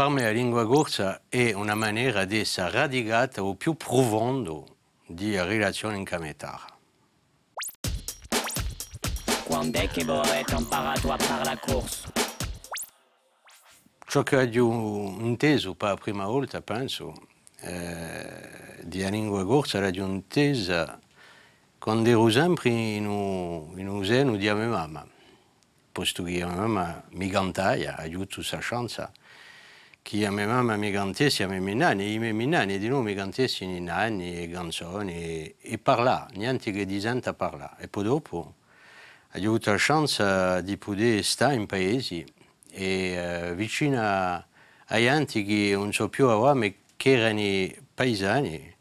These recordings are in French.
Parmi la lingua corsa è una maniera di essere radicata o più profondo di relazione in cametara. Quando è che a la corsa? Ciò che ho inteso per la prima volta, penso, eh, di lingua corsa, l'ho intesa quando ero sempre in un, in un seno di mia mamma. Posto che mia mamma mi cantaia, aiuto sa chance, a mia mamma mi cantessi a me minani, e i miei minani di noi mi cantessi in anni e canzoni e, e parla, niente che di gente parlare. E poi dopo ho avuto la chance di poter stare in paesi e uh, vicino a, a gente che non so più ora, ma che erano paesani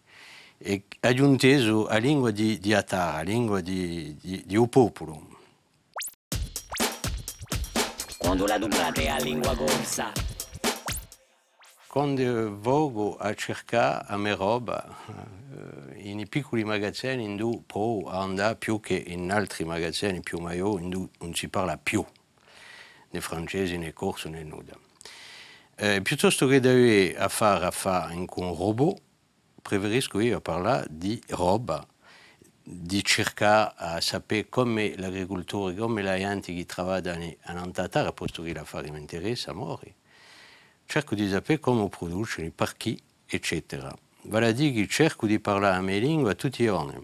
e ho inteso la lingua di, di Atara, la lingua di, di, di un popolo. Quando la dublate a lingua corsa? Quando vogo a cercare a roba eh, piccoli magazzini in cui può andare più che in altri magazzini più maggiori in cui non si parla più né francese né corso nuda. Eh, piuttosto a fare a fare con un robot, preferisco io parlare di roba, di cercare a sapere come l'agricoltore, come la gente che lavora in Antatara, posto interessa, muore. Cerco di sapere come producono, per chi, eccetera. Vale a dire che cerco di parlare la mia lingua tutti i giorni.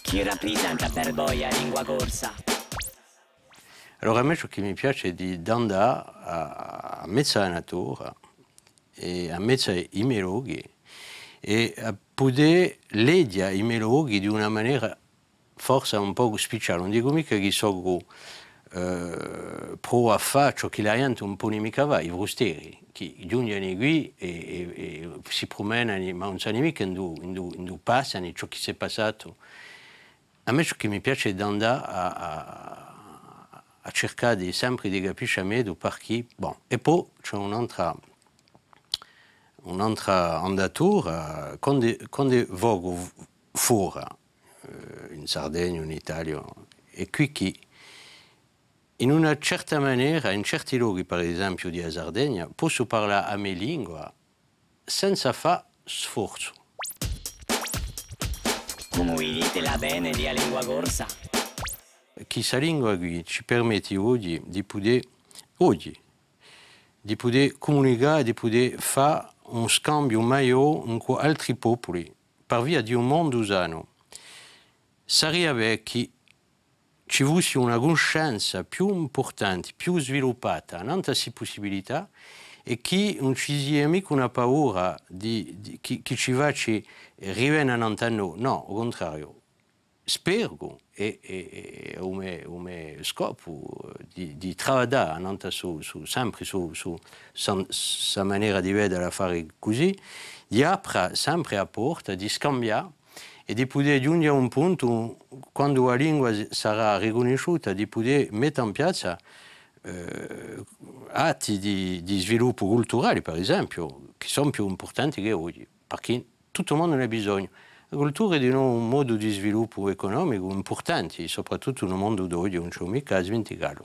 Chi rappresenta per voi la lingua corsa? Allora a me ciò che mi piace è di andare a, a mezzo alla natura e a mezzo ai melodi e a poter leggere i melodi di una maniera forse un po' speciale. Non dico mica che so eh, pro a fare ciò che un po' i qui e, e, e si promenano, ma non sanno mica dove passano, ciò che si è passato. A me ciò che mi piace è andare a, a, a cercare di, sempre di capire a me per chi. Bon. E poi c'è un'altra un'altra andatura, quando, quando fuori, in Sardegna, in Italia, e qui in una certa maniera, in certi luoghi, per esempio di Sardegna, posso parlare a mia lingua senza fare sforzo. La? Questa lingua qui ci permette oggi di poter, oggi, di poter comunicare, di poter fare un scambio maggiore con altri popoli per via di un mondo usano. Sarebbe che ci fosse una conoscenza più importante, più sviluppata, tante possibilità e che non ci sia mica una paura di, di, che, che ci faccia rivenire a. No, al contrario. Spero e, e, e mio scopo di, di su, su, sempre su, sa maniera di vedere così, di aprire sempre la porta, di scambiare e di poter giungere a un punto, quando la lingua sarà riconosciuta, di poter mettere in piazza eh, atti di, di sviluppo culturale, per esempio, che sono più importanti che oggi, perché tutto il mondo ne ha bisogno. La è di nuovo un modo di sviluppo economico importante, soprattutto nel mondo d'oggi, non c'è mica a sventicare.